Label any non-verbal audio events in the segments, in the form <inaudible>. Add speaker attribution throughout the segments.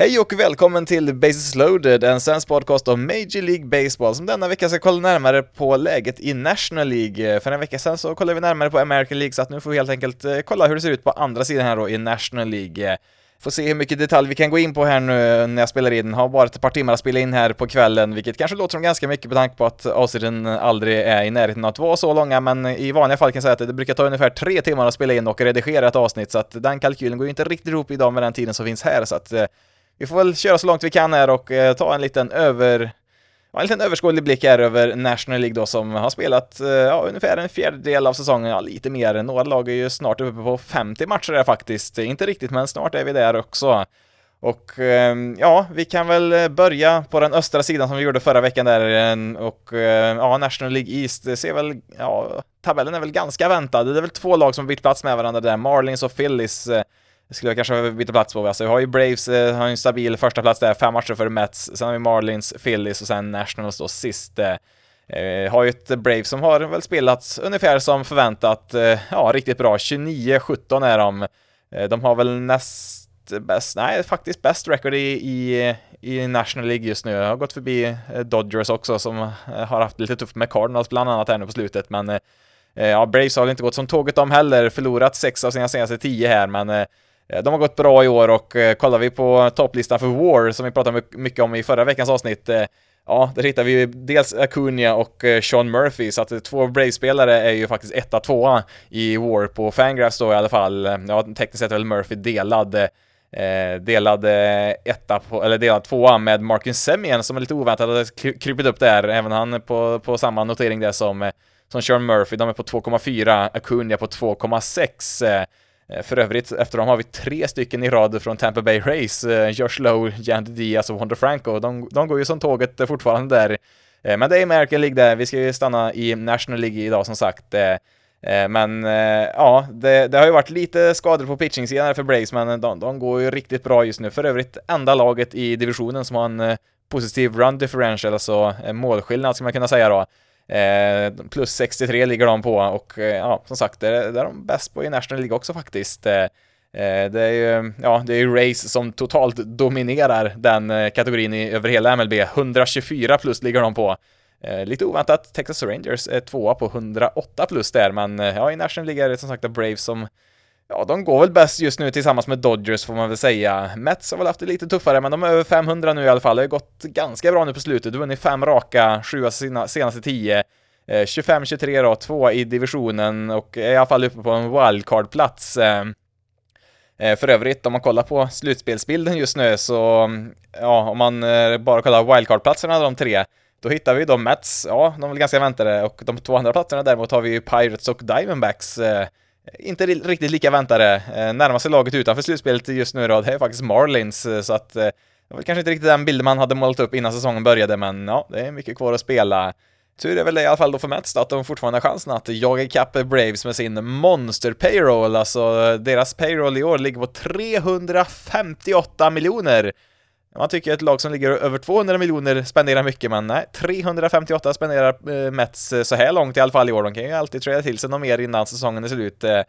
Speaker 1: Hej och välkommen till Bases loaded, en svensk podcast om Major League Baseball som denna vecka ska kolla närmare på läget i National League. Eh, för en vecka sedan så kollade vi närmare på American League så att nu får vi helt enkelt eh, kolla hur det ser ut på andra sidan här då i National League. Eh, får se hur mycket detalj vi kan gå in på här nu när jag spelar in. Har bara ett par timmar att spela in här på kvällen, vilket kanske låter som ganska mycket med tanke på att avsnitten aldrig är i närheten av att vara så långa, men i vanliga fall kan jag säga att det brukar ta ungefär tre timmar att spela in och redigera ett avsnitt, så att den kalkylen går ju inte riktigt ihop idag med den tiden som finns här, så att vi får väl köra så långt vi kan här och eh, ta en liten över en liten överskådlig blick här över National League då som har spelat eh, ja, ungefär en fjärdedel av säsongen, ja lite mer. Några lag är ju snart uppe på 50 matcher där faktiskt. Inte riktigt, men snart är vi där också. Och ehm, ja, vi kan väl börja på den östra sidan som vi gjorde förra veckan där ehm, och eh, ja, National League East det ser väl, ja, tabellen är väl ganska väntad. Det är väl två lag som har bytt plats med varandra där, Marlins och Phillies eh, skulle jag kanske byta plats på. Alltså, vi har ju Braves, eh, har en stabil första plats där, fem matcher före Mets. Sen har vi Marlins, Phillies och sen Nationals då sist. Eh, eh har ju ett Braves som har väl spelats ungefär som förväntat. Eh, ja, riktigt bra. 29-17 är de. Eh, de har väl näst bäst, nej faktiskt bäst record i, i, i National League just nu. Jag har gått förbi eh, Dodgers också som eh, har haft lite tufft med Cardinals bland annat här nu på slutet, men eh, ja, Braves har väl inte gått som tåget de heller, förlorat sex av sina senaste tio här, men Eh, Eh, de har gått bra i år och eh, kollar vi på topplistan för War, som vi pratade mycket om i förra veckans avsnitt, eh, ja, där hittar vi dels Acuna och Sean Murphy, så att två Brave-spelare är ju faktiskt etta, tvåa i War på Fangraphs då i alla fall. Ja, tekniskt sett är väl Murphy delad, eh, delad etta, på, eller delad tvåa med Marcus Semien som är lite oväntat hade krypit upp där, även han på, på samma notering där som, som Sean Murphy. De är på 2,4, Acuna på 2,6. Eh, för övrigt, efter dem har vi tre stycken i rad från Tampa Bay Race, eh, Josh Lowe, Jan Diaz och Wander Franco. De, de går ju som tåget eh, fortfarande där. Men det är American League där, vi ska ju stanna i National League idag som sagt. Men ja, det, det, har ju varit lite skador på pitching-sidan för Braves, men de, de, går ju riktigt bra just nu. För övrigt enda laget i divisionen som har en positiv run differential, alltså målskillnad ska man kunna säga då. Eh, plus 63 ligger de på och eh, ja, som sagt, det är, det är de bäst på i National League också faktiskt. Eh, eh det är ju, ja, det är ju Race som totalt dominerar den eh, kategorin i, över hela MLB. 124 plus ligger de på. Eh, lite oväntat, Texas Rangers är tvåa på 108 plus där, men eh, ja, i National League är det som sagt Braves som Ja, de går väl bäst just nu tillsammans med Dodgers får man väl säga. Mets har väl haft det lite tuffare, men de är över 500 nu i alla fall. Det har gått ganska bra nu på slutet. Du har vunnit fem raka, sju av sina senaste tio. Eh, 25-23 då, två i divisionen och är i alla fall uppe på en wildcard-plats. Eh, eh för övrigt, om man kollar på slutspelsbilden just nu så, ja, om man eh, bara kollar wildcard-platserna, de tre, då hittar vi då Mets, ja, de är väl ganska väntade, och de två andra platserna däremot har vi ju Pirates och Diamondbacks inte riktigt lika väntade. Eh, Närmaste laget utanför slutspelet just nu då, det är faktiskt Marlins, eh, så att eh, det var kanske inte riktigt den bilden man hade målat upp innan säsongen började, men ja, det är mycket kvar att spela. Tur är väl det i alla fall då för Mets att de fortfarande har chansen att jaga ikapp Braves med sin monster payroll, alltså deras payroll i år ligger på 358 miljoner. Man tycker ett lag som ligger över 200 miljoner spenderar mycket, men nej, 358 spenderar eh, Mets eh, så här långt i alla fall i år. De kan ju alltid träda till sig något mer innan säsongen är slut. Eh,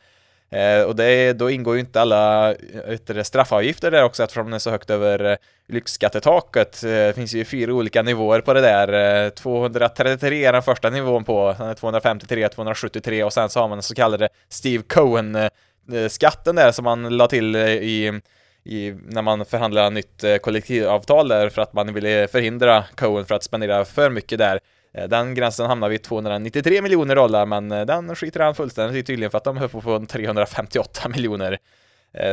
Speaker 1: eh och det, då ingår ju inte alla eh, yttre straffavgifter där också eftersom den är så högt över lyxskattetaket. Det finns ju fyra olika nivåer på det där. 233 är den första nivån på, 253, 273 och sen så har man den så kallade Steve Cohen-skatten där som man la till i i, när man förhandlar nytt eh, kollektivavtal där för att man ville eh, förhindra Cohen för att spendera för mycket där. Eh, den gränsen hamnar vid 293 miljoner dollar, men den skiter han fullständigt i tydligen för att de höll på på 358 <laughs> miljoner.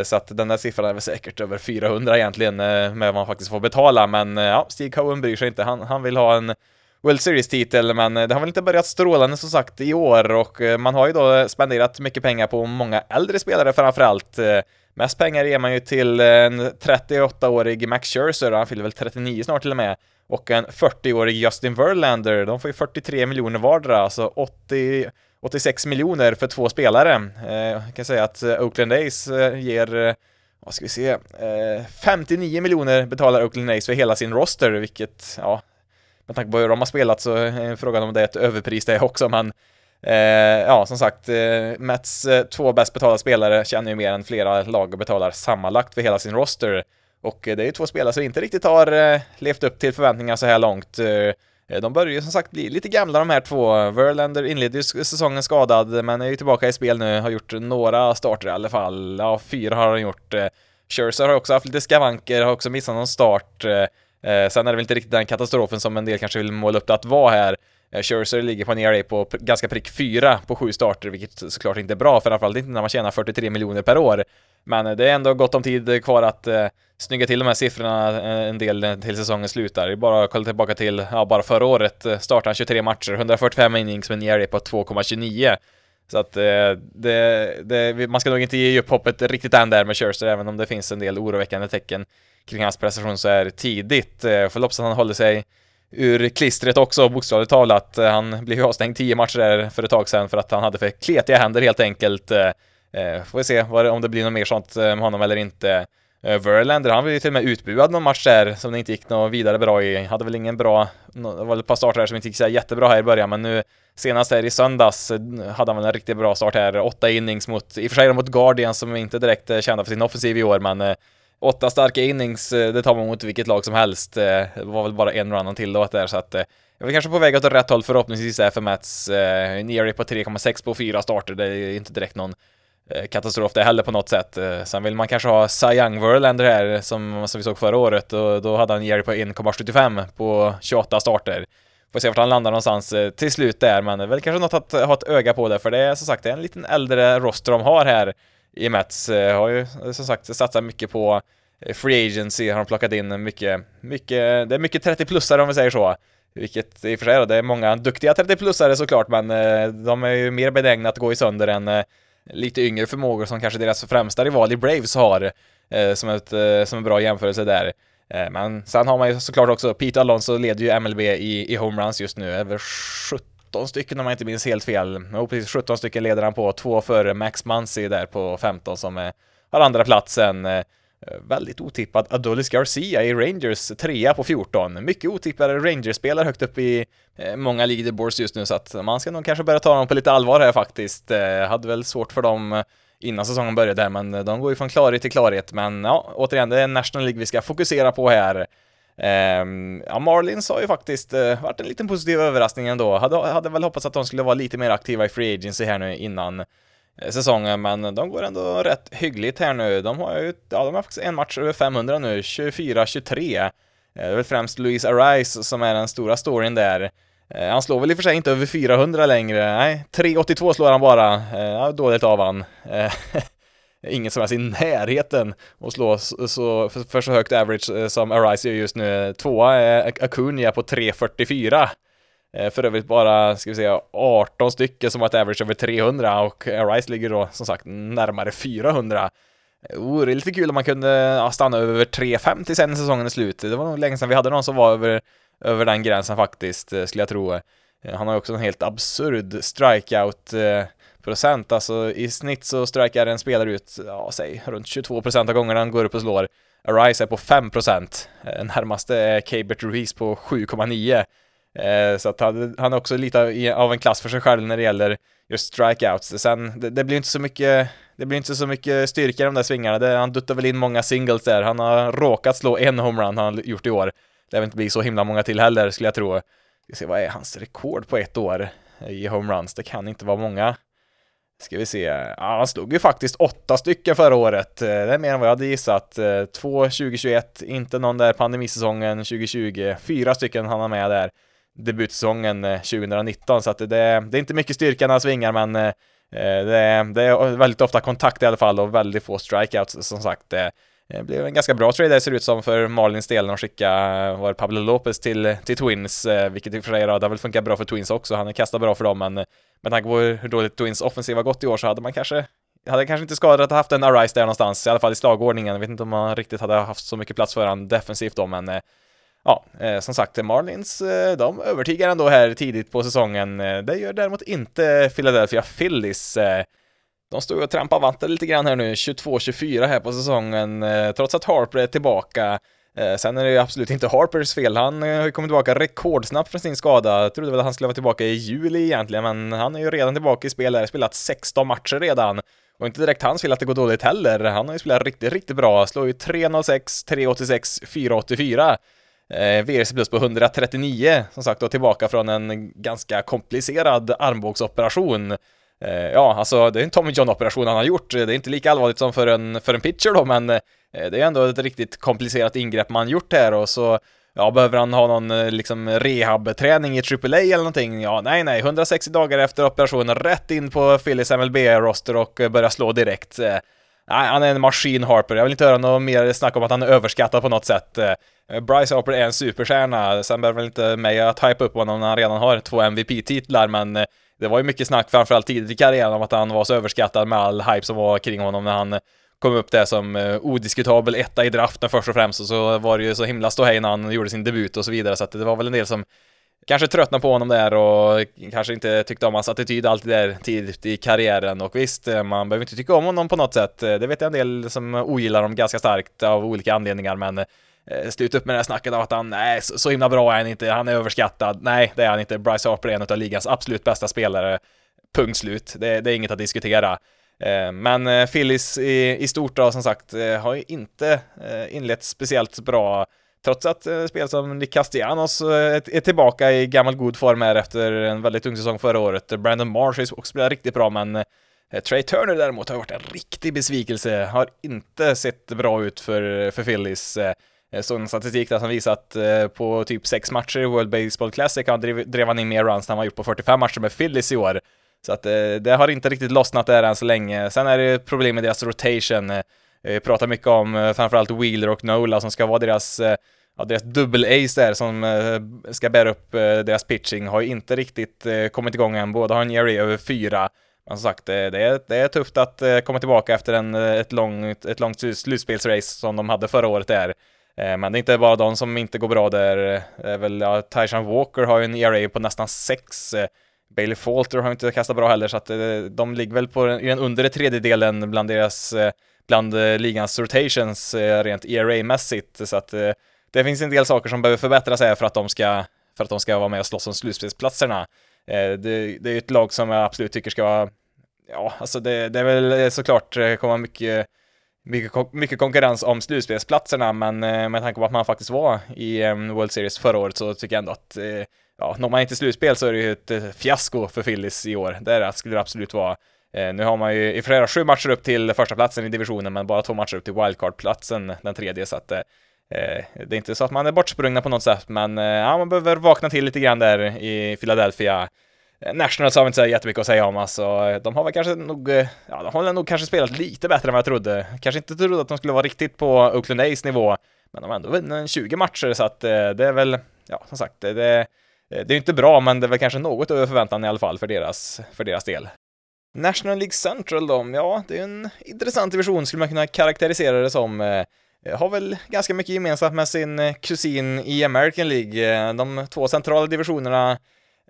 Speaker 1: Så att den där siffran är väl säkert över 400 egentligen med vad man faktiskt får betala, men ja, Steve Cohen bryr sig inte. Han, han vill ha en World Series-titel, men det har väl inte börjat strålande som sagt i år och man har ju då spenderat mycket pengar på många äldre spelare framförallt. Mest pengar ger man ju till en 38-årig Max Scherzer, han fyller väl 39 snart till och med, och en 40-årig Justin Verlander. De får ju 43 miljoner vardera, alltså 80, 86 miljoner för två spelare. Eh, jag kan säga att eh, Oakland A's eh, ger vad ska vi se, 59 miljoner betalar Oakland A's för hela sin roster, vilket, ja, med tanke på hur de har spelat så är frågan om det är ett överpris det också, men Eh, ja, som sagt, eh, Mets eh, två bäst betalda spelare känner ju mer än flera lag och betalar sammanlagt för hela sin roster. Och eh, det är ju två spelare som inte riktigt har eh, levt upp till förväntningarna så här långt. De börjar ju som sagt bli lite gamla de här två. Verlander inledde ju säsongen skadad, men är ju tillbaka i spel nu, har gjort några starter i alla fall. Ja, fyra har han gjort. Scherzer har också haft lite skavanker, har också missat någon start. Sen är det väl inte riktigt den katastrofen som en del kanske vill måla upp det att vara här. Eh, Scherzer ligger på en ERA på ganska prick 4 på sju starter, vilket såklart inte är bra, framförallt inte när man tjänar 43 miljoner per år. Men eh, det är ändå gott om tid kvar att eh, snygga till de här siffrorna eh, en del till säsongen slutar. Det är bara att kolla tillbaka till, ja, bara förra året startade han 23 matcher, 145 innings med en ERA på 2,29. Så att eh, det, det, man ska nog inte ge upp hoppet riktigt än där med Scherzer, även om det finns en del oroväckande tecken kring hans prestation så här tidigt. Eh, får hoppas att han håller sig ur klistret också, bokstavligt talat. Eh, han blev ju avstängd tio matcher där för ett tag sedan för att han hade för kletiga händer helt enkelt. Eh, eh, får vi se om det blir något mer sånt med honom eller inte. Verlander, han blev ju till och med utbuad någon match där som det inte gick något vidare bra i. Hade väl ingen bra, det var ett par starter där som inte gick så jättebra här i början, men nu senast här i söndags hade han väl en riktigt bra start här. Åtta innings mot, i och för sig mot Guardian som inte direkt är kända för sin offensiv i år, men åtta starka innings, eh, det tar man mot vilket lag som helst. Eh, det var väl bara en run till då där, så att eh, jag är kanske på väg åt rätt håll förhoppningsvis är för Mats. En ERA på 3,6 på fyra starter, det är inte direkt någon katastrof det heller på något sätt. Sen vill man kanske ha Cy Young Verlander här som, som vi såg förra året och då hade han ERA på 1,75 på 28 starter. Får se vart han landar någonstans till slut där, men det är väl kanske något att ha ett öga på det, för det är som sagt det är en liten äldre roster de har här i Mets eh, har ju eh, som sagt satsat mycket på eh, Free Agency, har de plockat in mycket, mycket, det är mycket 30-plussare om vi säger så. Vilket i och för sig då, det är många duktiga 30-plussare såklart, men de är ju mer benägna att gå i sönder än lite yngre förmågor som kanske deras främsta rival i Braves har, som, ett, som en bra jämförelse där. Men sen har man ju såklart också, Pete Alonso leder ju MLB i, i homeruns just nu, över 70 17 stycken om jag inte minns helt fel. Jo, precis 17 stycken leder han på, två före Max Muncy där på 15 som är, har andra platsen. Eh, väldigt otippad Adolis Garcia i Rangers, trea på 14. Mycket otippade Rangers-spelare högt upp i eh, många leaderboards just nu, så att man ska nog kanske börja ta dem på lite allvar här faktiskt. Eh, hade väl svårt för dem eh, innan säsongen började här, men de går ju från klarhet till klarhet. Men ja, återigen, det är National League vi ska fokusera på här. Ehm, ja, Marlins har ju faktiskt eh, varit en liten positiv överraskning ändå. Hade, hade väl hoppats att de skulle vara lite mer aktiva i Free Agency här nu innan eh, säsongen, men de går ändå rätt hyggligt här nu. De har ju, ja, de har faktiskt en match över 500 nu, 24-23. Eh, det är väl främst Louise Arise som är den stora storyn där. Han slår väl i och för sig inte över 400 längre, nej, 382 slår han bara. Ja, dåligt av han. <laughs> ingen som är i närheten och slå så, för, för, så högt average eh, som Arise gör just nu. Tvåa är Acuna på 3.44. Eh, för övrigt bara, ska vi säga, 18 stycken som har ett average över 300 och Arise ligger då som sagt närmare 400. Eh, oh, det är lite kul om man kunde ja, stanna över 3.5 till sen säsongen är slut. Det var nog länge sedan vi hade någon som var över, över den gränsen faktiskt, skulle jag tro. Han har ju också en helt absurd strikeout procent. Alltså i snitt så strikar en spelare ut, ja säg runt 22 procent av gångerna han går upp och slår. Arise är på 5 procent. Eh, närmaste är Cabert Ruiz på 7,9. Eh, så att han, han är också lite av en klass för sig själv när det gäller just strikeouts. Sen, det, det, blir inte så mycket, det blir inte så mycket styrka i de där svingarna. Det, han duttar väl in många singles där. Han har råkat slå en homerun han gjort i år. Det lär inte bli så himla många till heller skulle jag tro. Vi ska se, vad är hans rekord på ett år i homeruns? Det kan inte vara många. Ska vi se, ja, han slog ju faktiskt åtta stycken förra året. Eh, det är mer än vad jag hade gissat. Eh, två 2021, inte någon där pandemisäsongen 2020. Fyra stycken han har med där debutsäsongen eh, 2019, så att det, det är inte mycket styrka när han svingar, men det är, det är väldigt ofta kontakt i alla fall och väldigt få strikeouts som sagt. Det blev en ganska bra trade det ser ut som för Marlins del när de skickade var Pablo Lopez till, till Twins, vilket i och för sig har väl funkat bra för Twins också, han har kastat bra för dem, men med tanke på hur dåligt Twins offensiv har gått i år så hade man kanske hade kanske inte skadat att ha haft en Arise där någonstans, i alla fall i slagordningen. Jag vet inte om man riktigt hade haft så mycket plats för honom defensivt då, men eh, ja, eh, som sagt, Marlins, eh, de övertygar ändå här tidigt på säsongen. Det gör däremot inte Philadelphia Phillies. De står och trampar vatten lite grann här nu, 22-24 här på säsongen, trots att Harper är tillbaka. Eh, sen är det ju absolut inte Harpers fel. Han eh, har ju kommit tillbaka rekordsnabbt från sin skada. Jag trodde väl att han skulle vara tillbaka i juli egentligen, men han är ju redan tillbaka i spel där, spelat 16 matcher redan och inte direkt hans fel att det går dåligt heller. Han har ju spelat riktigt, riktigt bra. Slår ju 306, 386, 484. Eh, VRC plus på 139, som sagt då tillbaka från en ganska komplicerad armbågsoperation. Eh, ja, alltså det är en Tommy John-operation han har gjort. Det är inte lika allvarligt som för en, för en pitcher då, men eh, det är ändå ett riktigt komplicerat ingrepp man gjort här och så Ja, behöver han ha någon eh, liksom rehab-träning i AAA eller någonting? Ja, nej, nej, 160 dagar efter operationen, rätt in på Phillies MLB-roster och börja slå direkt. Nej, han är en maskin Harper. Jag vill inte höra något mer snack om att han är överskattad på något sätt. Bryce Harper är en superstjärna. Sen behöver väl inte mig att hype upp honom när han redan har två MVP-titlar, men det var ju mycket snack, framförallt tidigt i karriären, om att han var så överskattad med all hype som var kring honom när han kom upp där som eh, odiskutabel etta i draften först och främst och så var det ju så himla ståhej när han gjorde sin debut och så vidare så att det var väl en del som kanske tröttnade på honom där och kanske inte tyckte om hans attityd alltid där tidigt i karriären och visst, eh, man behöver inte tycka om honom på något sätt. Eh, det vet jag en del som ogillar honom ganska starkt av olika anledningar men Eh, sluta upp med det här snacket av att han, nej, så himla bra är han inte, han är överskattad. Nej, det är han inte. Bryce Harper är en av ligans absolut bästa spelare. Punkt slut. Det, det är inget att diskutera. Eh, men eh, Phillies i, i stort då, som sagt, eh, har ju inte eh, inlett speciellt bra Trots att eh, spel som Nick Castellanos är tillbaka i gammal god form här efter en väldigt tung säsong förra året. Brandon Marsh har också spelat riktigt bra, men Trey Turner däremot har varit en riktig besvikelse. Har inte sett bra ut för, för Phillies. Eh, Såg en statistik där som visar att eh, på typ sex matcher i World Baseball Classic han drev, drev han in mer runs än han har gjort på 45 matcher med Phillies i år. Så att eh, det har inte riktigt lossnat där än så länge. Sen är det problem med deras rotation. Vi pratar mycket om framförallt Wheeler och Nola som ska vara deras ja, deras dubbel-ace där som ska bära upp deras pitching har ju inte riktigt kommit igång än. Båda har en ERA över fyra. Men som sagt, det är, det är tufft att komma tillbaka efter en, ett, långt, ett långt slutspelsrace som de hade förra året där. Eh, men det är inte bara de som inte går bra där. Det är väl, ja, Tyson Walker har ju en ERA på nästan 6, eh, Bailey Falter har inte kastat bra heller, så att de ligger väl på den, i den undre tredjedelen bland deras, bland ligans rotations rent ERA-mässigt, så att det finns en del saker som behöver förbättras här för att de ska, för att de ska vara med och slåss om slutspelsplatserna. Det, det är ju ett lag som jag absolut tycker ska vara, ja, alltså det, det är väl såklart komma mycket mycket, mycket konkurrens om slutspelsplatserna, men eh, med tanke på att man faktiskt var i eh, World Series förra året så tycker jag ändå att eh, ja, når man inte slutspel så är det ju ett fiasko för Phillies i år. Det skulle det absolut vara. Nu har man ju i flera sju matcher upp till första platsen i divisionen, men bara två matcher upp till wildcard-platsen, den tredje, så att det är inte så att man är bortsprungna på något sätt, men ja, man behöver vakna till lite grann där i Philadelphia. Nationals har vi inte så jättemycket att säga om, alltså. De har väl kanske nog, eh, ja, de har väl nog kanske spelat lite bättre än vad jag trodde. Kanske inte trodde att de skulle vara riktigt på Oakland A's nivå, men de har ändå vunnit 20 matcher, så att eh, det är väl, ja, som sagt, det, det eh, det är inte bra, men det är väl kanske något över förväntan i alla fall för deras, för deras del. National League Central då, ja, det är en intressant division skulle man kunna karaktärisera det som. Har väl ganska mycket gemensamt med sin kusin i American League. De två centrala divisionerna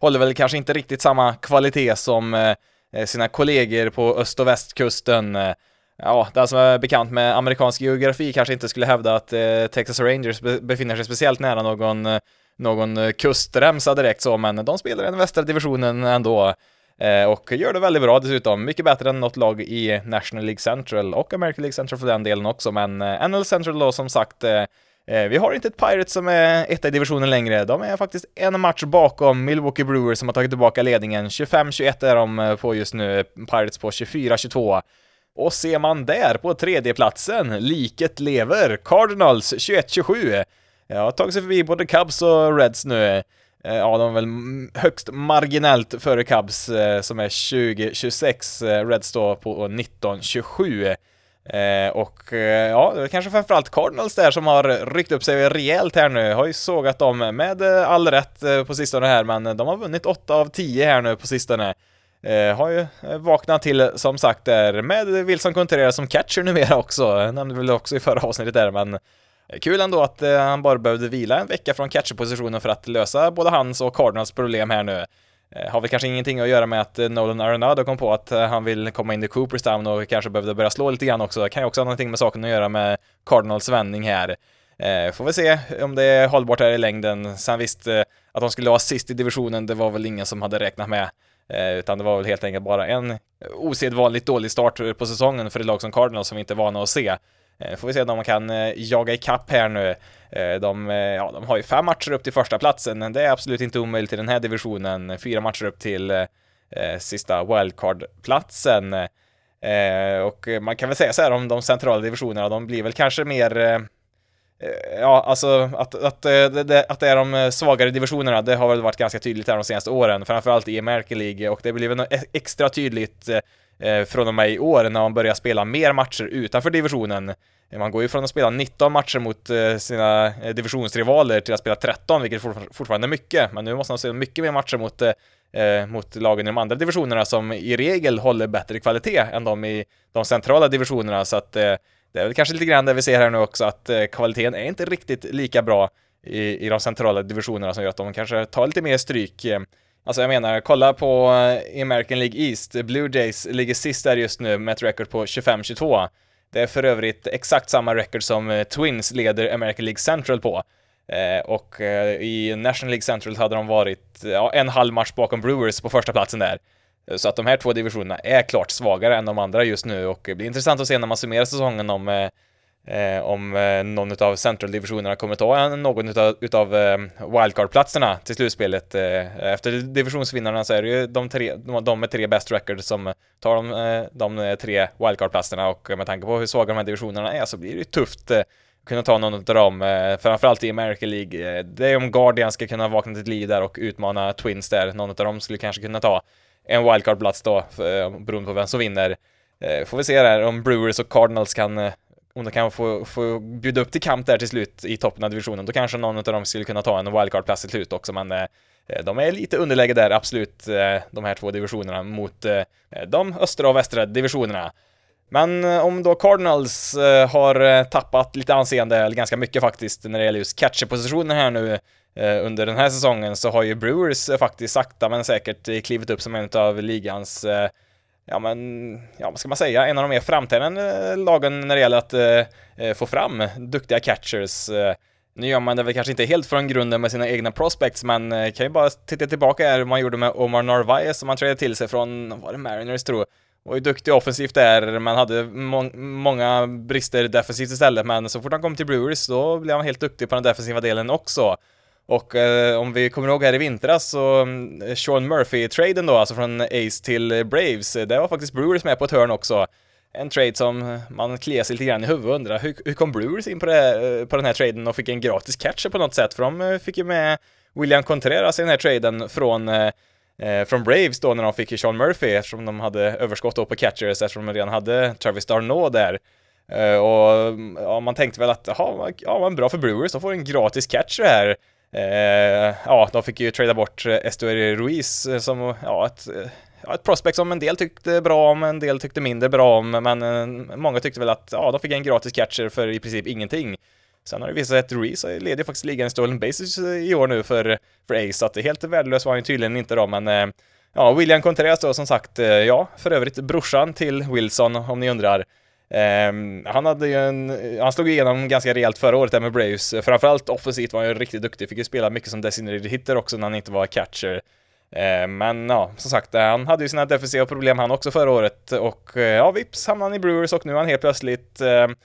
Speaker 1: håller väl kanske inte riktigt samma kvalitet som eh, eh, sina kollegor på öst och västkusten. Eh, ja, den som är bekant med amerikansk geografi kanske inte skulle hävda att Texas Rangers befinner sig speciellt nära någon någon kustremsa direkt så, men de spelar i den västra divisionen ändå. Och gör det väldigt bra dessutom. Mycket bättre än något lag i National League Central och American League Central för den delen också, men NL Central då som sagt Eh, vi har inte ett Pirates som är etta i divisionen längre. De är faktiskt en match bakom Milwaukee Brewers som har tagit tillbaka ledningen. 25-21 är de eh, på just nu, Pirates på 24-22. Och ser man där på tredjeplatsen, liket lever, Cardinals 21-27. Jag har tagit sig förbi både Cubs och Reds nu. Eh, ja, de är väl högst marginellt före Cubs som är 20-26, Reds då på 19-27. Eh, och eh, ja, det är kanske framförallt Cardinals där som har ryckt upp sig rejält här nu. Har ju sågat dem med eh, all rätt på sistone här, men de har vunnit 8 av 10 här nu på sistone. har ju vaknat till som sagt där med Wilson Contreras som catcher numera också. Jag nämnde väl också i förra avsnittet där, men Kul ändå att eh, han bara behövde vila en vecka från catcherpositionen för att lösa både hans och Cardinals problem här nu. Eh, har väl kanske ingenting att göra med att eh, Nolan Arenado kom på att eh, han vill komma in i Cooperstown och kanske behövde börja slå lite grann också. Det kan ju också ha någonting med saken att göra med Cardinals vändning här. får vi se om det är hållbart här i längden. Sen visst, att de skulle vara sist i divisionen, det var väl ingen som hade räknat med. utan det var väl helt enkelt bara en osedvanligt dålig start på säsongen för ett lag som Cardinals som vi inte är vana att se. Eh, får vi se om man kan eh, jaga ikapp här nu. Eh, de, ja, de har ju fem matcher upp till första platsen. Det är absolut inte omöjligt i den här divisionen. Fyra matcher upp till eh, sista wildcard-platsen. Eh, och man kan väl säga så här om de centrala divisionerna, de blir väl kanske mer eh, Ja, alltså att, att, det, att det är de svagare divisionerna, det har väl varit ganska tydligt här de senaste åren, framförallt i American League, och det blir väl e-, extra tydligt eh, Eh, från och med i år när man börjar spela mer matcher utanför divisionen. Eh, man går ju från att spela 19 matcher mot eh, sina divisionsrivaler till att spela 13, vilket fortfarande är mycket, men nu måste man spela mycket mer matcher mot mot lagen i de andra divisionerna som i regel håller bättre kvalitet än de i de centrala divisionerna, så att det är väl kanske lite grann det vi ser här nu också, att kvaliteten är inte riktigt lika bra i, i de centrala divisionerna som gör att de kanske tar lite mer stryk. Alltså jag menar, kolla på eh, American League East, Blue Jays ligger sist där just nu med ett record på 25-22. Det är för övrigt exakt samma record som eh, Twins leder American League Central på. Eh, och eh, i National League Central hade de varit ja, en halv match bakom Brewers på första platsen där. Eh, så att de här två divisionerna är klart svagare än de andra just nu och det blir intressant att se när man summerar säsongen om eh, eh om eh, någon av central-divisionerna kommer ta någon utav, utav eh, wildcard-platserna till slutspelet. Eh, efter divisionsvinnarna så är det ju de, tre, de med tre best records som tar de, eh, de eh, tre wildcard-platserna och med tanke på hur svaga de här divisionerna är så blir det ju tufft kunna ta någon av dem, framförallt i American League. Det är om Guardian ska kunna vakna till liv där och utmana Twins där. Någon av dem skulle kanske kunna ta en wildcard-plats då, beroende på vem som vinner. Får vi se där om Brewers och Cardinals kan, om de kan få, få bjuda upp till kamp där till slut i toppen av divisionen, då kanske någon av dem skulle kunna ta en wildcard-plats till slut också, men eh, de är lite underläge där, absolut, eh, de här två divisionerna mot eh, de östra och västra divisionerna. Men om då Cardinals har tappat lite anseende, eller ganska mycket faktiskt, när det gäller just catcherpositionen här nu under den här säsongen så har ju Brewers faktiskt sakta men säkert klivit upp som en av ligans ja men, ja vad ska man säga, en av de mer framträdande eh, lagen när det gäller att eh, eh få fram duktiga catchers. Eh, nu gör man det väl kanske inte helt från grunden med sina egna prospects, men kan ju bara titta tillbaka här hur man gjorde med Omar Narvaez som man trädde till sig från, var det Mariners tror jag, var ju duktig offensivt där, men hade må många brister defensivt istället, men så fort han kom till Brewers då blev han helt duktig på den defensiva delen också. Och eh, om vi kommer ihåg här i vintras så, mm, Sean Murphy-traden då, alltså från Ace till Braves, eh, det var faktiskt Brewers med på ett hörn också. En trade som man kliar sig lite grann i huvudet och undrar, hur, hur kom Brewers in på, det, eh, på den här traden och fick en gratis catcher på något sätt? För de eh, fick ju med William Contreras i den här traden från eh, från Braves då när de fick Sean Murphy eftersom de hade överskott då på catchers eftersom de redan hade Travis Darno där. Eh, och mm, ja, man tänkte väl att, jaha, ja, men bra för Brewers, de får en gratis catcher här. Eh, ja, de fick ju trada bort eh, Estuary Ruiz eh, som, ja, ett, ja, ett prospect som en del tyckte bra om, en del tyckte mindre bra om, men många tyckte väl att, ja, de fick en gratis catcher för i princip ingenting. Sen har det visat sig att Ruiz leder faktiskt ligan i stolen bases i år nu för, för Ace, så att helt värdelös var han ju tydligen inte då, men ja, William Contreras då som sagt, ja, för övrigt brorsan till Wilson om ni undrar. Um, han hade ju en, han slog igenom ganska rejält förra året där med Braves, framförallt offensivt var han ju riktigt duktig, fick ju spela mycket som designated hitter också när han inte var catcher. Uh, men ja, som sagt, eh, han hade ju sina defensiva problem han också förra året och eh, ja, vips hamnade han i Brewers och nu är han helt plötsligt uh,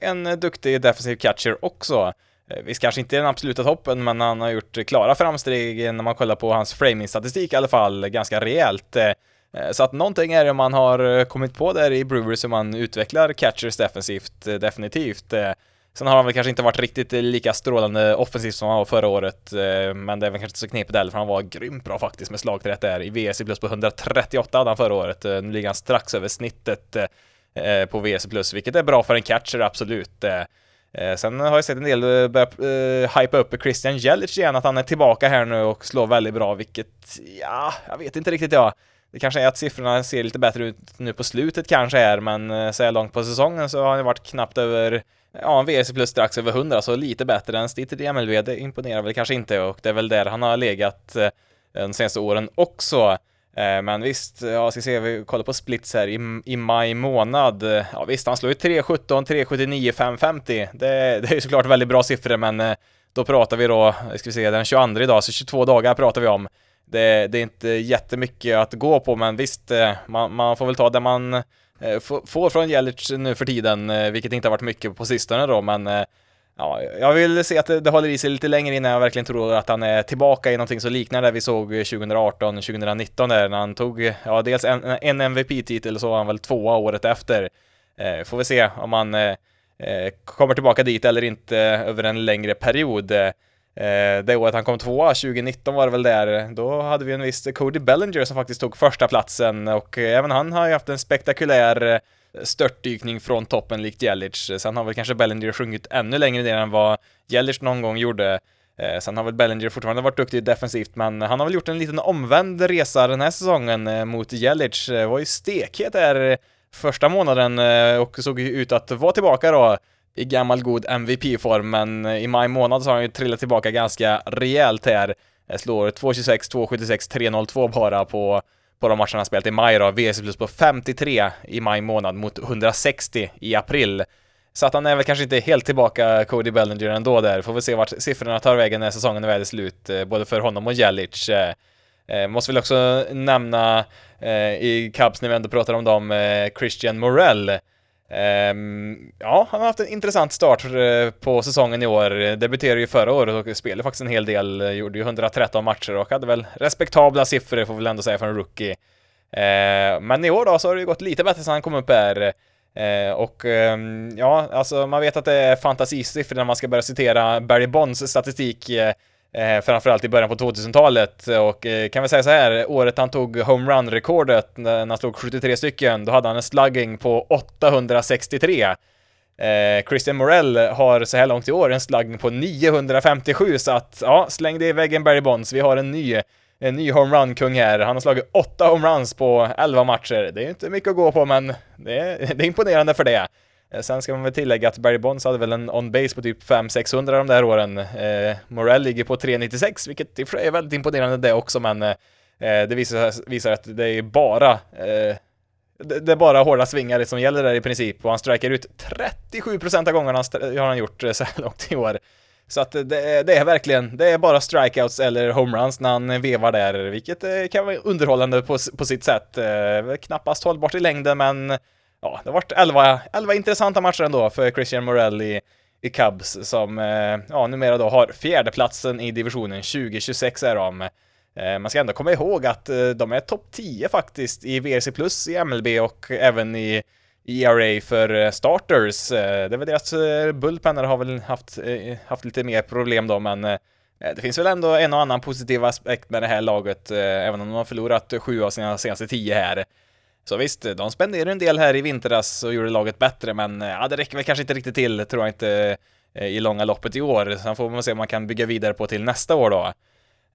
Speaker 1: en duktig defensiv catcher också. Visst kanske inte den absoluta toppen, men han har gjort klara framsteg när man kollar på hans framing-statistik i alla fall, ganska rejält. Eh, så att någonting är det man har eh, kommit på där i Brewers hur man utvecklar catchers defensivt, eh, definitivt. Sen har han väl kanske inte varit riktigt lika strålande offensivt som han var förra året, men det är väl kanske inte så knepigt heller, för han var grymt bra faktiskt med slagträtt där. I VSC plus på 138 hade han förra året, nu ligger han strax över snittet på VS Plus, vilket är bra för en catcher, absolut. Sen har jag sett en del börja hypa upp Christian Jelic igen, att han är tillbaka här nu och slår väldigt bra, vilket, ja, jag vet inte riktigt jag. Det kanske är att siffrorna ser lite bättre ut nu på slutet kanske är, men eh, så här långt på säsongen så har han varit knappt över, ja, en VRC plus strax över 100, så lite bättre än snittet i MLB, det imponerar väl kanske inte och det är väl där han har legat eh, de senaste åren också. Eh, men visst, ja, ska se, vi kollar på splits här i, i maj månad. Ja visst, han slår ju 3.17, 3.79, 5.50. Det, det är ju såklart väldigt bra siffror, men då pratar vi då, ska vi se, den 22 idag, så 22 dagar pratar vi om det, det är inte jättemycket att gå på, men visst, eh, man, man får väl ta det man eh, får från Jelic nu för tiden, eh, vilket inte har varit mycket på sistone då, men Ja, jag vill se att det, det håller i sig lite längre innan jag verkligen tror att han är tillbaka i någonting som liknar det vi såg 2018, 2019 där när han tog, ja dels en, en MVP-titel och så var han väl tvåa året efter. Eh, får vi se om han eh, kommer tillbaka dit eller inte över en längre period. Eh, det året han kom tvåa, 2019 var det väl där, då hade vi en viss Cody Bellinger som faktiskt tog första platsen och även han har ju haft en spektakulär eh, störtdykning från toppen likt Jelic. Eh, sen har väl kanske Bellinger sjungit ännu längre ner än vad Jelic någon gång gjorde. Eh, sen har väl Bellinger fortfarande varit duktig defensivt, men han har väl gjort en liten omvänd resa den här säsongen eh, mot Jelic. Det var ju stekhet där första månaden eh, och såg ut att vara tillbaka då i gammal god MVP-form, men eh, i maj månad så har han ju trillat tillbaka ganska rejält här. Eh, slår 2.26, 2.76, 3.02 bara på på de matcherna han spelat i maj då, VC plus på 53 i maj månad mot 160 i april. Så att han är väl kanske inte helt tillbaka Cody Bellinger ändå där, får vi se vart siffrorna tar vägen när säsongen är väl slut, eh, både för honom och Jelic. Måste väl också nämna i Cubs när vi ändå pratar om dem, Christian Morell Ehm, ja, han har haft en intressant start eh, på säsongen i år. Debuterade ju förra året och spelade faktiskt en hel del, eh, gjorde ju 113 matcher och hade väl respektabla siffror får vi väl ändå säga för en rookie. Uh, men i år då så har det ju gått lite bättre sedan han kom upp här. Ehm, och um, ja, alltså man vet att det är fantasisiffror när man ska börja citera Barry Bonds statistik eh, Eh, framförallt i början på 2000-talet och eh, kan vi säga så här, året han tog homerun-rekordet när han slog 73 stycken, då hade han en slugging på 863. Eh, Christian Morell har så här långt i år en slugging på 957, så att ja, släng det i väggen Barry Bonds, vi har en ny en ny homerun-kung här. Han har slagit 8 homeruns på 11 matcher. Det är inte mycket att gå på, men det är, <laughs> det är imponerande för det. Eh, sen ska man väl tillägga att Barry Bonds hade väl en on-base på typ 500-600 de där åren. Eh, Morell ligger på 396, vilket i och för sig är väldigt imponerande det också, men eh, det visar, visar att det är bara eh, det, det är bara hårda svingar som gäller där i princip och han strikar ut 37% av gångerna har han gjort eh, så här långt i år. Så att det, det, är verkligen, det är bara strikeouts eller homeruns när han vevar där, vilket eh, kan vara underhållande på, på sitt sätt. Knappast hållbart i längden, men ja, det har varit 11, 11 intressanta matcher ändå för Christian Morell i, i Cubs som eh, ja, numera då har fjärdeplatsen i divisionen, 2026 är de. Eh, man ska ändå komma ihåg att eh, de är topp 10 faktiskt i VRC plus i MLB och även i ERA för eh, starters. Eh, det är väl deras eh, bullpenner har väl haft, haft lite mer problem då, men det finns väl ändå en och annan positiv aspekt med det här laget, även om de har förlorat sju av sina senaste tio här. Så visst, de spenderade en del här i vintras och gjorde laget bättre, men eh, ja, det räcker väl kanske inte riktigt till, tror jag inte, eh, i långa loppet i år. Sen får man se om man kan bygga vidare på till nästa år då.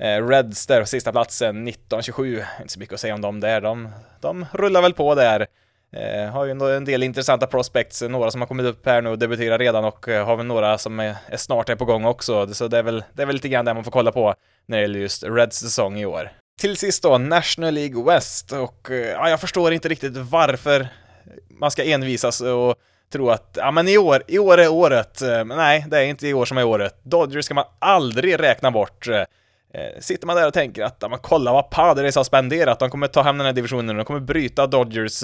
Speaker 1: Eh, Reds där, sista platsen, 19-27. Inte så mycket att säga om dem där. De, de rullar väl på där. Eh, har ju en del intressanta prospects, några som har kommit upp här nu och debuterar redan och har väl några som är, är snart är på gång också. Så det är väl, det är väl lite grann det man får kolla på när det gäller just Reds säsong i år. Till sist då, National League West och eh, ja, jag förstår inte riktigt varför man ska envisas och tro att ja men i år, i år är året. Eh, men nej, det är inte i år som är året. Dodgers ska man aldrig räkna bort. Eh, sitter man där och tänker att ja, men kolla vad Padres har spenderat, de kommer ta hem den här divisionen, de kommer bryta Dodgers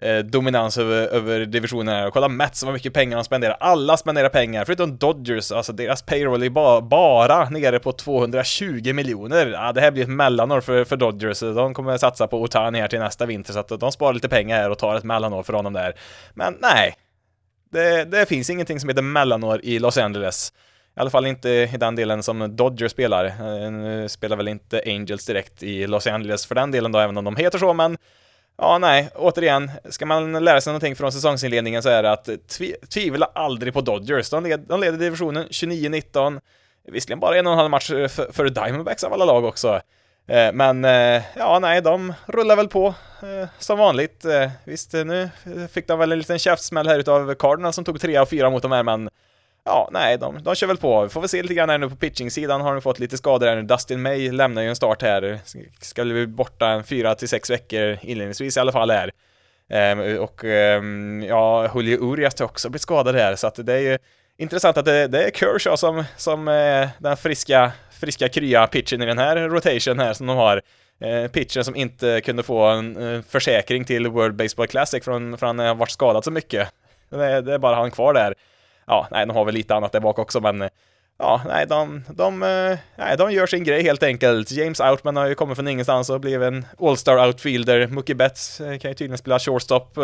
Speaker 1: eh, dominans över, över divisionen här. Och kolla Mets, vad mycket pengar de spenderar. Alla spenderar pengar, förutom Dodgers, alltså deras payroll är ba bara nere på 220 miljoner. Ja, det här blir ett mellanår för, för Dodgers. De kommer satsa på Otani här till nästa vinter, så att de sparar lite pengar här och tar ett mellanår för honom där. Men nej, det, det finns ingenting som heter mellanår i Los Angeles. I alla fall inte i den delen som Dodgers spelar. Eh, nu spelar väl inte Angels direkt i Los Angeles för den delen då, även om de heter så, men Ja, nej, återigen, ska man lära sig någonting från säsongsinledningen så är det att tv tvivla aldrig på Dodgers. De, led, de leder divisionen 29-19, visserligen bara en och en halv match eh, för, Diamondbacks av alla lag också. Eh, men eh, ja, nej, de rullar väl på eh, som vanligt. Eh, visst, nu fick de väl en liten käftsmäll här utav Cardinals som tog tre av fyra mot de här, men ja, nej, de, de kör väl på. Vi får väl se lite grann här nu på pitching-sidan har de fått lite skador här nu. Dustin May lämnar ju en start här. Ska bli borta en fyra till sex veckor inledningsvis i alla fall här. Ehm, och ehm, ja, Julio Urias har också blivit skadad här, så att det är ju intressant att det, det är Kershaw som, som är den friska, friska krya pitchen i den här rotation här som de har. Eh, pitchen som inte kunde få en eh, försäkring till World Baseball Classic från, för han har varit skadad så mycket. Det är, det är bara han kvar där. Ja, nej, de har väl lite annat där bak också, men eh, ja, nej, de, de, eh, nej, de gör sin grej helt enkelt. James Outman har ju kommit från ingenstans och blivit en All-Star outfielder. Mookie Betts eh, kan ju tydligen spela shortstop.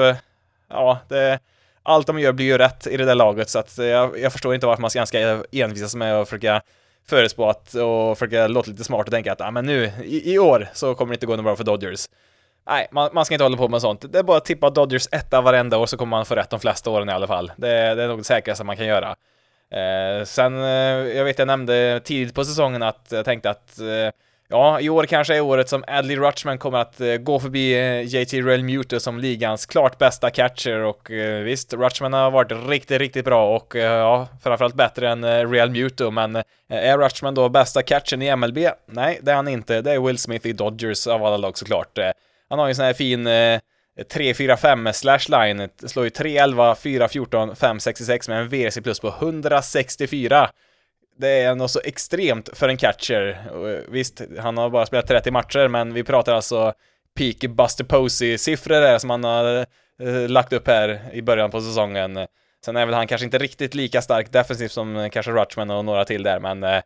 Speaker 1: Ja, det, allt de gör blir ju rätt i det där laget, så att jag, jag förstår inte varför man ska ganska envisas med att försöka förutspå att och försöka låta lite smart och tänka att ah, men nu, i, i år, så kommer det inte gå något bra för Dodgers. Nej, man, man, ska inte hålla på med sånt. Det är bara att tippa Dodgers etta varenda år så kommer man få rätt de flesta åren i alla fall. Det, det är nog det säkraste man kan göra. Eh, sen, eh, jag vet jag nämnde tidigt på säsongen att jag tänkte att eh, ja, i år kanske är året som Adley Rutschman kommer att eh, gå förbi eh, JT Realmuto som ligans klart bästa catcher och eh, visst, Rutschman har varit riktigt, riktigt bra och eh, ja, framförallt bättre än eh, Real Muto, men eh, är Rutschman då bästa catchen i MLB? Nej, det är han inte. Det är Will Smith i Dodgers av alla lag såklart. Han har ju en sån här fin eh, 3-4-5 slash line, slår ju 3-11, 4-14, 5-66 med en VRC plus på 164. Det är nog så extremt för en catcher. Eh, visst, han har bara spelat 30 matcher, men vi pratar alltså peak Buster Posey-siffror där som han har eh, lagt upp här i början på säsongen. Sen är väl han kanske inte riktigt lika stark defensivt som eh, kanske Rutschman och några till där, men Eh,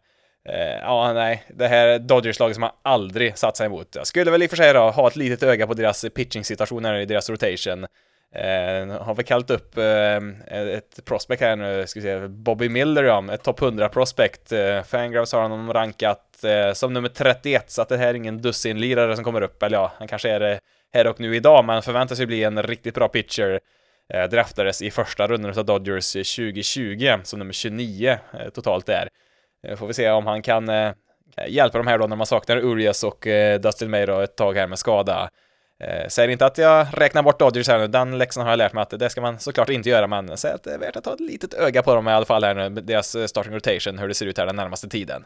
Speaker 1: Eh, ja, nej, det här Dodgers-laget som har aldrig satt sig emot. Jag skulle väl i och för sig då, ha ett litet öga på deras pitching-situationer i deras rotation. Eh, har väl kallat upp eh, ett prospect här nu, ska vi se, Bobby Miller ja, ett topp 100 prospect. Eh, Fangraphs har honom rankat eh, som nummer 31, så att det här är ingen dussinlirare som kommer upp, eller ja, han kanske är det här och nu idag, men förväntas ju bli en riktigt bra pitcher. Eh, draftades i första rundan av Dodgers 2020 som nummer 29 eh, totalt där. Eh, får vi se om han kan eh, hjälpa de här då när man saknar Urias och eh, Dustin May då ett tag här med skada. Säger inte att jag räknar bort Dodgers här nu, den läxan har jag lärt mig att det ska man såklart inte göra, men säger att det är värt att ha ett litet öga på dem i alla fall här nu, deras starting rotation, hur det ser ut här den närmaste tiden.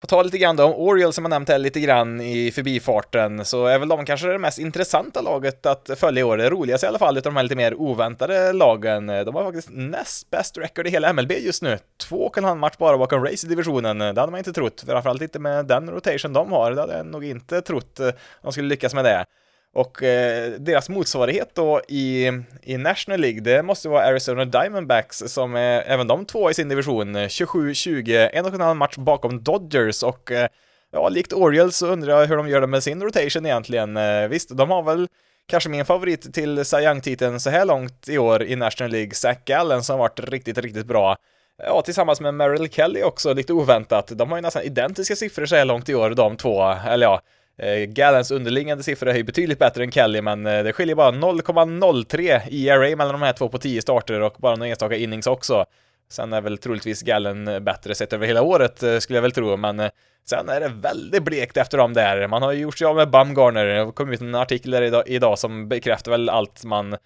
Speaker 1: På tal lite grann då om Orioles som jag nämnt här lite grann i förbifarten så är väl de kanske det mest intressanta laget att följa i år. Det roligaste i alla fall utav de här lite mer oväntade lagen. De har faktiskt näst bäst record i hela MLB just nu. Två och en halv match bara bakom Race i divisionen. Det hade man inte trott, framförallt inte med den rotation de har. Det hade jag nog inte trott eh, de skulle lyckas med det. Och eh, deras motsvarighet då i, i National League, det måste vara Arizona Diamondbacks som är även de två i sin division, 27-20, en och en halv match bakom Dodgers och eh, ja, likt Orioles så undrar jag hur de gör det med sin rotation egentligen. Eh, visst, de har väl kanske min favorit till Cy Young-titeln så här långt i år i National League, Zach Gallen, som har varit riktigt, riktigt bra. Ja, tillsammans med Merrill Kelly också, lite oväntat. De har ju nästan identiska siffror så här långt i år, de två, eller ja, Eh, Gallens underliggande siffror är ju betydligt bättre än Kelly, men eh, det skiljer bara 0,03 i ERA mellan de här två på 10 starter och bara några enstaka innings också. Sen är väl troligtvis Gallen eh, bättre sett över hela året, eh, skulle jag väl tro, men eh, sen är det väldigt blekt efter dem där. Man har ju gjort sig av med Bumgarner, det kom ut en artikel där idag, idag som bekräftar väl allt man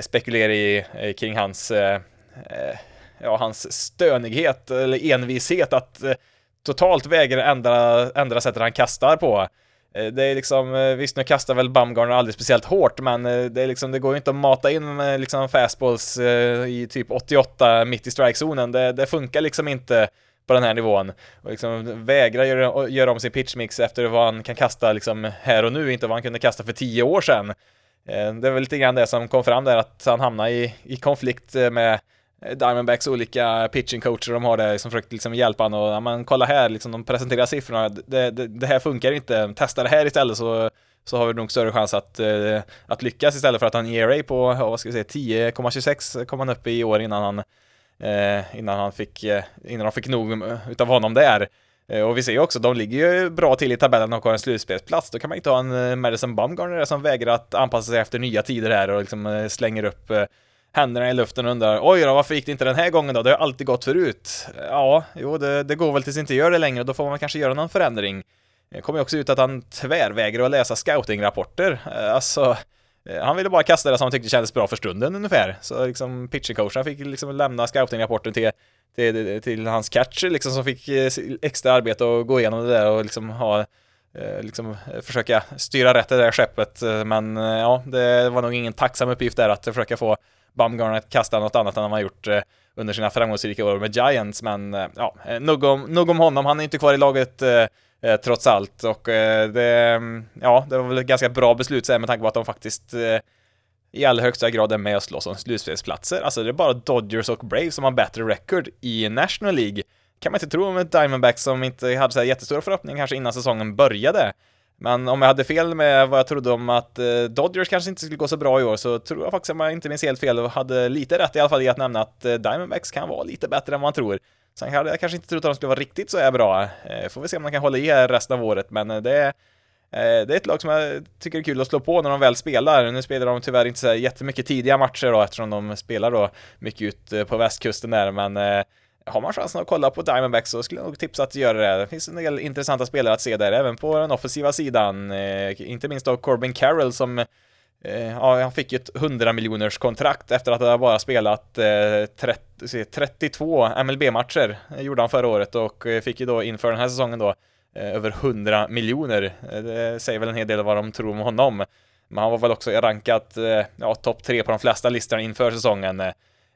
Speaker 1: spekulerar i kring hans, ja, hans stönighet eller envishet att totalt vägra ändra, ändra sättet han kastar på. Eh, det är liksom, eh, visst nu kastar väl Bumgarner aldrig speciellt hårt, men eh, det är liksom, det går ju inte att mata in med liksom fastballs i typ 88 mitt i strikezonen. Det, det funkar liksom inte på den här nivån. Och liksom vägra göra, göra om sin pitchmix efter vad han kan kasta liksom här och nu, inte vad han kunde kasta för tio år sedan. Det är väl lite grann det som kom fram där, att han hamnade i, i konflikt med Eh, Diamondbacks olika pitchingcoacher de har där som försöker liksom hjälpa honom och ja, men kolla här, liksom de presenterar siffrorna, det, det, det, här funkar inte, testa det här istället så, så har vi nog större chans att, eh, att lyckas istället för att han ERA på, vad ska vi säga, 10,26 kom han upp i år innan han, eh, innan han fick, innan de fick nog utav honom där. Och vi ser ju också, de ligger ju bra till i tabellen och har en slutspelsplats. Då kan man inte ha en Madison Bumgarner som vägrar att anpassa sig efter nya tider här och liksom slänger upp händerna i luften och undrar oj då, varför gick det inte den här gången då? Det har alltid gått förut. Ja, jo, det, det går väl tills det inte gör det längre och då får man kanske göra någon förändring. Det kom ju också ut att han tvärvägrar att läsa scoutingrapporter. Eh, alltså, eh, han ville bara kasta det som han tyckte kändes bra för stunden ungefär. Så liksom pitchingcoachen fick liksom lämna scoutingrapporten till, till, till hans catcher liksom som fick eh, extra arbete och gå igenom det där och liksom ha Eh, liksom eh, försöka styra rätt i det där skeppet. Eh, men ja, det var nog ingen tacksam uppgift där att försöka få Bumgarner att kasta något annat än han har gjort under sina framgångsrika år med Giants. Men ja, nog om, nog om honom. Han är inte kvar i laget eh, trots allt. Och eh, det, mm, ja, det var väl ett ganska bra beslut med tanke på att de faktiskt eh, i allra högsta grad är med och slåss om slutspelsplatser. Alltså det är bara Dodgers och Braves som har bättre record i National League. Kan man inte tro om ett Diamondback som inte hade så här jättestora förhoppningar kanske innan säsongen började. Men om jag hade fel med vad jag trodde om att eh, Dodgers kanske inte skulle gå så bra i år så tror jag faktiskt, att man inte minns helt fel, och hade lite rätt i alla fall i att nämna att eh, Diamondbacks kan vara lite bättre än man tror. Sen hade jag kanske inte trott att de skulle vara riktigt så här bra. Eh, får vi se om de kan hålla i resten av året, men det är det är ett lag som jag tycker är kul att slå på när de väl spelar. Nu spelar de tyvärr inte så jättemycket tidiga matcher då eftersom de spelar då mycket ut på västkusten där, men har man chansen att kolla på Diamondbacks så skulle jag nog tipsa att göra det. Det finns en del intressanta spelare att se där, även på den offensiva sidan. Eh, inte minst då Corbin Carroll som eh, ja, han fick ju ett 100 miljoners kontrakt efter att ha bara spelat 30, 32 MLB-matcher, gjorde han förra året och eh, fick ju då inför den här säsongen då över 100 miljoner. Det säger väl en hel del vad de tror om honom. Men han var väl också rankat ja, topp tre på de flesta listorna inför säsongen.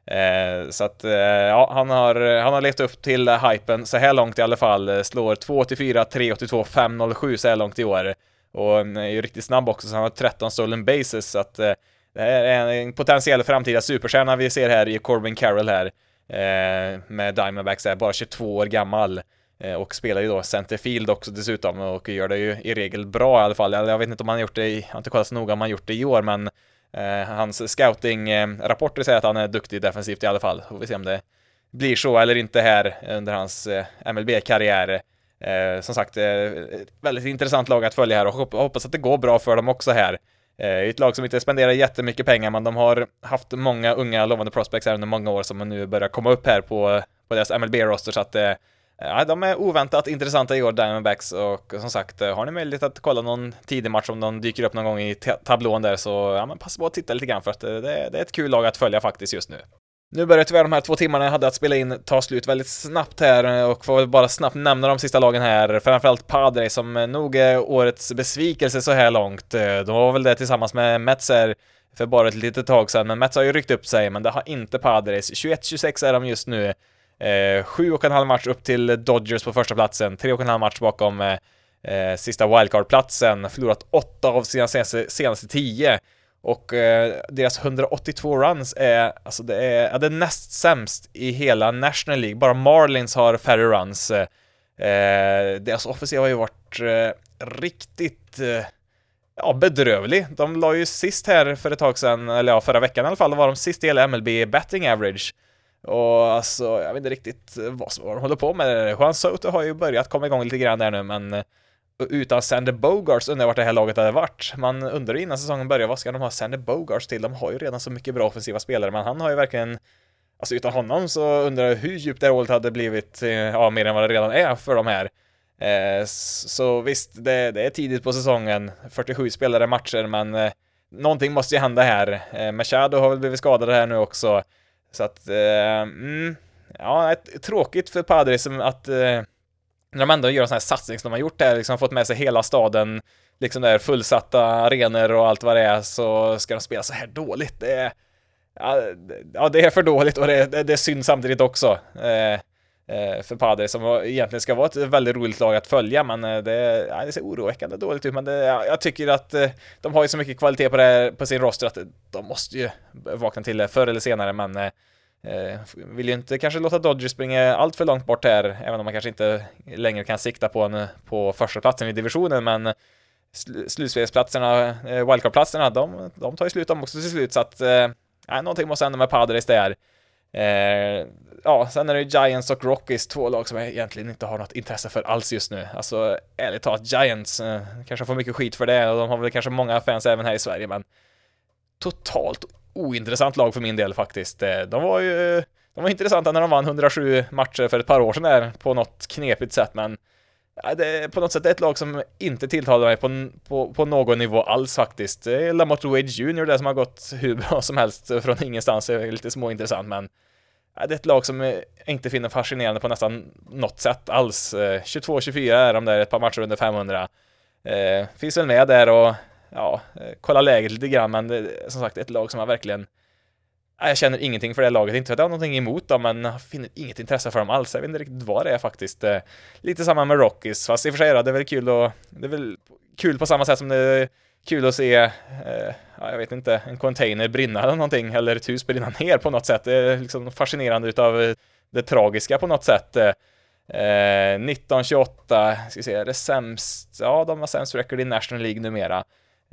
Speaker 1: Eh, så att eh, ja, han har, han har levt upp till hypen så här långt i alla fall. Eh, slår 284, 382, 507 så här långt i år. Och han är ju riktigt snabb också, så han har 13 stolen bases, så att eh, det här är en potentiell framtida superstjärna vi ser här i Corbin Carroll här. Eh, med Diamondbacks är bara 22 år gammal. Eh, och spelar ju då centerfield också dessutom och gör det ju i regel bra i alla fall. Jag vet inte om han har gjort det, i, jag har inte kollat så noga om han gjort det i år, men Eh, hans scouting-rapporter säger att han är duktig defensivt i alla fall. Får vi se om det blir så eller inte här under hans eh, MLB-karriär. Eh, som sagt, väldigt intressant lag att följa här och hoppas att det går bra för dem också här. Ett lag som inte spenderar jättemycket pengar, men de har haft många unga lovande prospects här under många år som nu börjar komma upp här på, på deras MLB-roster, så att Eh, ja, de är oväntat intressanta i år, Diamondbacks, och som sagt, eh, har ni möjlighet att kolla någon tidig match om de dyker upp någon gång i tablån där så, ja men passa på att titta lite grann för att eh, det, det är ett kul lag att följa faktiskt just nu. Nu börjar tyvärr de här två timmarna jag hade att spela in ta slut väldigt snabbt här och får bara snabbt nämna de sista lagen här. Framförallt Padre som nog är årets besvikelse så här långt. De var väl det tillsammans med Mets här för bara ett litet tag sedan, men Mets har ju ryckt upp sig, men det har inte Padres. 21-26 är de just nu. Eh, sju och en halv match upp till Dodgers på första platsen, tre och en halv match bakom eh, eh sista wildcard-platsen, förlorat åtta av sina senaste, senaste tio. Och eh, deras 182 runs är, alltså det är, ja, det är näst sämst i hela National League. Bara Marlins har färre runs. Eh, deras offensiv har ju varit eh, riktigt eh, ja, bedrövlig. De la ju sist här för ett tag sedan, eller ja, förra veckan i alla fall, då var de sist i hela MLB betting average. Och alltså, jag vet inte riktigt vad, som, de håller på med. Juan Soto har ju börjat komma igång lite grann där nu, men eh, utan Sander Bogarts undrar jag vart det här laget hade varit. Man undrar innan säsongen börjar, vad ska de ha Sander Bogarts till? De har ju redan så mycket bra offensiva spelare, men han har ju verkligen Alltså utan honom så undrar jag hur djupt det här hålet hade blivit, eh, ja, mer än vad det redan är för de här. Eh, så visst, det, det, är tidigt på säsongen, 47 spelare matcher, men eh, någonting måste ju hända här. Eh, Machado har väl blivit skadad här nu också, så att, eh, mm, ja, tråkigt för Padres att eh, när de ändå gör en sån här satsning som de har gjort där, liksom fått med sig hela staden, liksom där fullsatta arenor och allt vad det är, så ska de spela så här dåligt. Det är, ja, det är för dåligt och det, det, det är synd samtidigt också. Eh, Eh, för Padre som egentligen ska vara ett väldigt roligt lag att följa, men eh, det, ja, det ser oroväckande dåligt ut. Men det, ja, jag tycker att eh, de har ju så mycket kvalitet på, det, här på sin roster att de måste ju vakna till det förr eller senare, men eh, vill ju inte kanske låta Dodgers springa allt för långt bort här, även om man kanske inte längre kan sikta på, en, på första platsen i divisionen, men sl slutspelsplatserna, eh, wildcardplatserna, de, de tar ju slut de också till slut, så att eh, någonting måste hända med Padres där. Eh, ja, sen är det Giants och Rockies, två lag som jag egentligen inte har något intresse för alls just nu. Alltså, ärligt talat, Giants eh, kanske får mycket skit för det, och de har väl kanske många fans även här i Sverige, men totalt ointressant lag för min del faktiskt. Eh, de var ju de var intressanta när de vann 107 matcher för ett par år sedan där på något knepigt sätt, men det är på något sätt ett lag som inte tilltalar mig på, på, på någon nivå alls faktiskt. Det är Lamotte Wade Jr. det som har gått hur bra som helst från ingenstans, det är lite småintressant, men det är ett lag som jag inte finner fascinerande på nästan något sätt alls. Eh, 22-24 är de där ett par matcher under 500. eh, finns väl med där och ja, eh, kolla läget lite grann, men det, är som sagt ett lag som jag verkligen jag känner ingenting för det laget, inte för att jag har någonting emot dem, men jag finner inget intresse för dem alls. Jag vet inte riktigt vad det är faktiskt. Eh, lite samma med Rockies, fast i och för sig då, det är väl kul och det är väl kul på samma sätt som det är kul att se, eh, ja, jag vet inte, en container brinna eller någonting, eller ett hus brinna ner på något sätt. Det är liksom fascinerande utav eh, det tragiska på något sätt. Eh, eh 1928, ska vi se, är det sämst, ja de har sämst record i National League numera.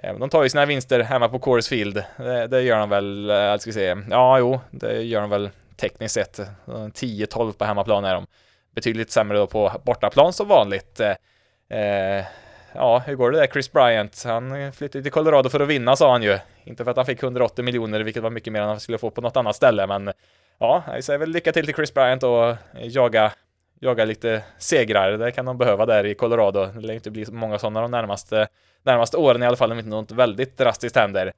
Speaker 1: Eh, de tar ju sina vinster hemma på Coors Field. Det, det gör de väl, eh, ska vi se, ja jo, det gör de väl tekniskt sett. 10-12 på hemmaplan är de. Betydligt sämre då på bortaplan som vanligt. Eh, eh ja, hur går det där? Chris Bryant, han flyttade till Colorado för att vinna sa han ju. Inte för att han fick 180 miljoner, vilket var mycket mer än han skulle få på något annat ställe, men ja, jag säger väl lycka till till Chris Bryant och jaga, jaga lite segrar. Det kan de behöva där i Colorado. Det lär inte bli så många sådana de närmaste, närmaste åren i alla fall, om inte något väldigt drastiskt händer.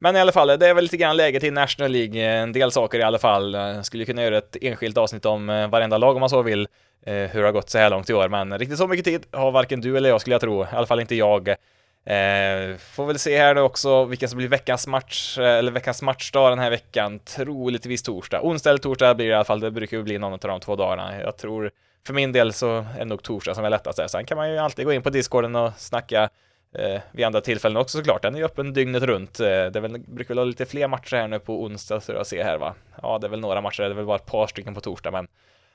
Speaker 1: Men i alla fall, det är väl lite grann läget i National League, en del saker i alla fall. Jag skulle kunna göra ett enskilt avsnitt om eh, varenda lag om man så vill, eh, hur det har gått så här långt i år, men riktigt så mycket tid har varken du eller jag skulle jag tro, i alla fall inte jag. Eh, får väl se här nu också vilka som blir veckans match, eh, eller veckans matchdag den här veckan. Troligtvis torsdag. Onsdag eller torsdag blir det i alla fall, det brukar ju bli någon av de två dagarna. Jag tror, för min del så är det nog torsdag som är lättast där. Sen kan man ju alltid gå in på discorden och snacka eh, vid andra tillfällen också såklart. Den är ju öppen dygnet runt. Eh, det väl, brukar väl ha lite fler matcher här nu på onsdag så jag ser här va. Ja, det är väl några matcher, det är väl bara ett par stycken på torsdag, men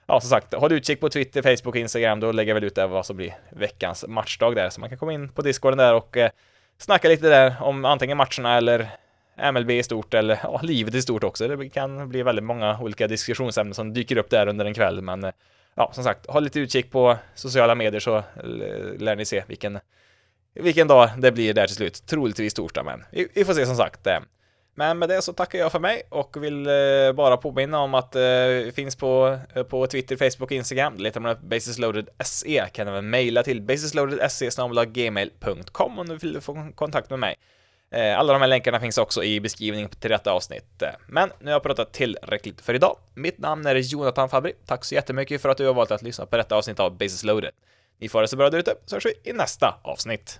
Speaker 1: ja, som sagt, håll utkik på Twitter, Facebook, Instagram, då lägger jag väl ut där vad som blir veckans matchdag där, så man kan komma in på discorden där och eh, snacka lite där om antingen matcherna eller MLB i stort eller ja, livet i stort också. Det kan bli väldigt många olika diskussionsämnen som dyker upp där under en kväll, men eh, ja, som sagt, håll lite utkik på sociala medier så eh, lär ni se vilken vilken dag det blir där till slut. Troligtvis torsdag, men vi, vi får se som sagt. Eh. Men med det så tackar jag för mig och vill eh, bara påminna om att eh, det finns på, på Twitter, Facebook och Instagram. Letar man upp basisloaded.se kan man mejla till basisloaded.se gmail.com om du vill få kontakt med mig. Alla de här länkarna finns också i beskrivningen till detta avsnitt. Men nu har jag pratat tillräckligt för idag. Mitt namn är Jonathan Fabri. Tack så jättemycket för att du har valt att lyssna på detta avsnitt av Basis Loaded. Ni får det så bra där ute, så hörs vi i nästa avsnitt.